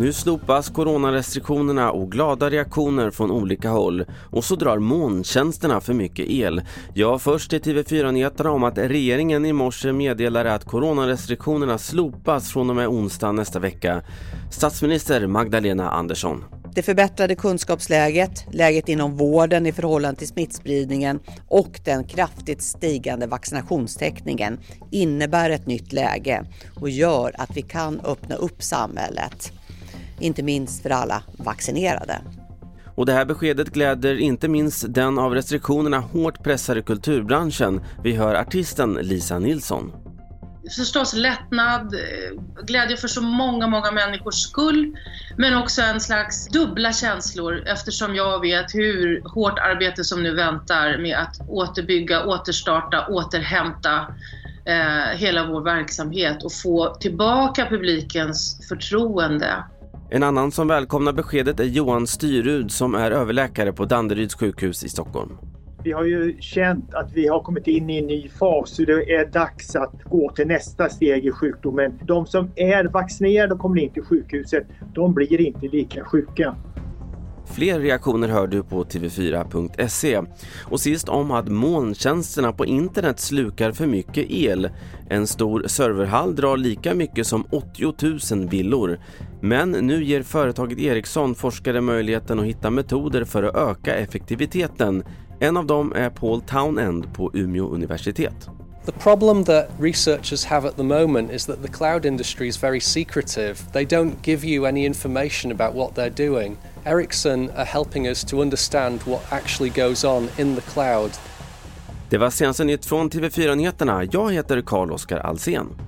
Nu slopas coronarestriktionerna och glada reaktioner från olika håll. Och så drar molntjänsterna för mycket el. Ja, först till TV4-nyheterna om att regeringen i morse meddelade att coronarestriktionerna slopas från och med onsdag nästa vecka. Statsminister Magdalena Andersson. Det förbättrade kunskapsläget, läget inom vården i förhållande till smittspridningen och den kraftigt stigande vaccinationstäckningen innebär ett nytt läge och gör att vi kan öppna upp samhället inte minst för alla vaccinerade. Och det här beskedet gläder inte minst den av restriktionerna hårt pressade kulturbranschen. Vi hör artisten Lisa Nilsson. Förstås lättnad, eh, glädje för så många, många människors skull, men också en slags dubbla känslor eftersom jag vet hur hårt arbete som nu väntar med att återbygga, återstarta, återhämta eh, hela vår verksamhet och få tillbaka publikens förtroende. En annan som välkomnar beskedet är Johan Styrud som är överläkare på Danderyds sjukhus i Stockholm. Vi har ju känt att vi har kommit in i en ny fas så det är dags att gå till nästa steg i sjukdomen. De som är vaccinerade och kommer in till sjukhuset, de blir inte lika sjuka. Fler reaktioner hör du på tv4.se. Och sist om att molntjänsterna på internet slukar för mycket el. En stor serverhall drar lika mycket som 80 000 villor. Men nu ger företaget Ericsson forskare möjligheten att hitta metoder för att öka effektiviteten. En av dem är Paul Townend på Umeå universitet. The problem that researchers have at the moment is that the cloud industry is very secretive. They don't give you any information about what they're doing. Ericsson are helping us to understand what actually goes on in the cloud. Det var senaste nytt från TV4 Nyheterna. Jag heter Carl-Oskar Alsen.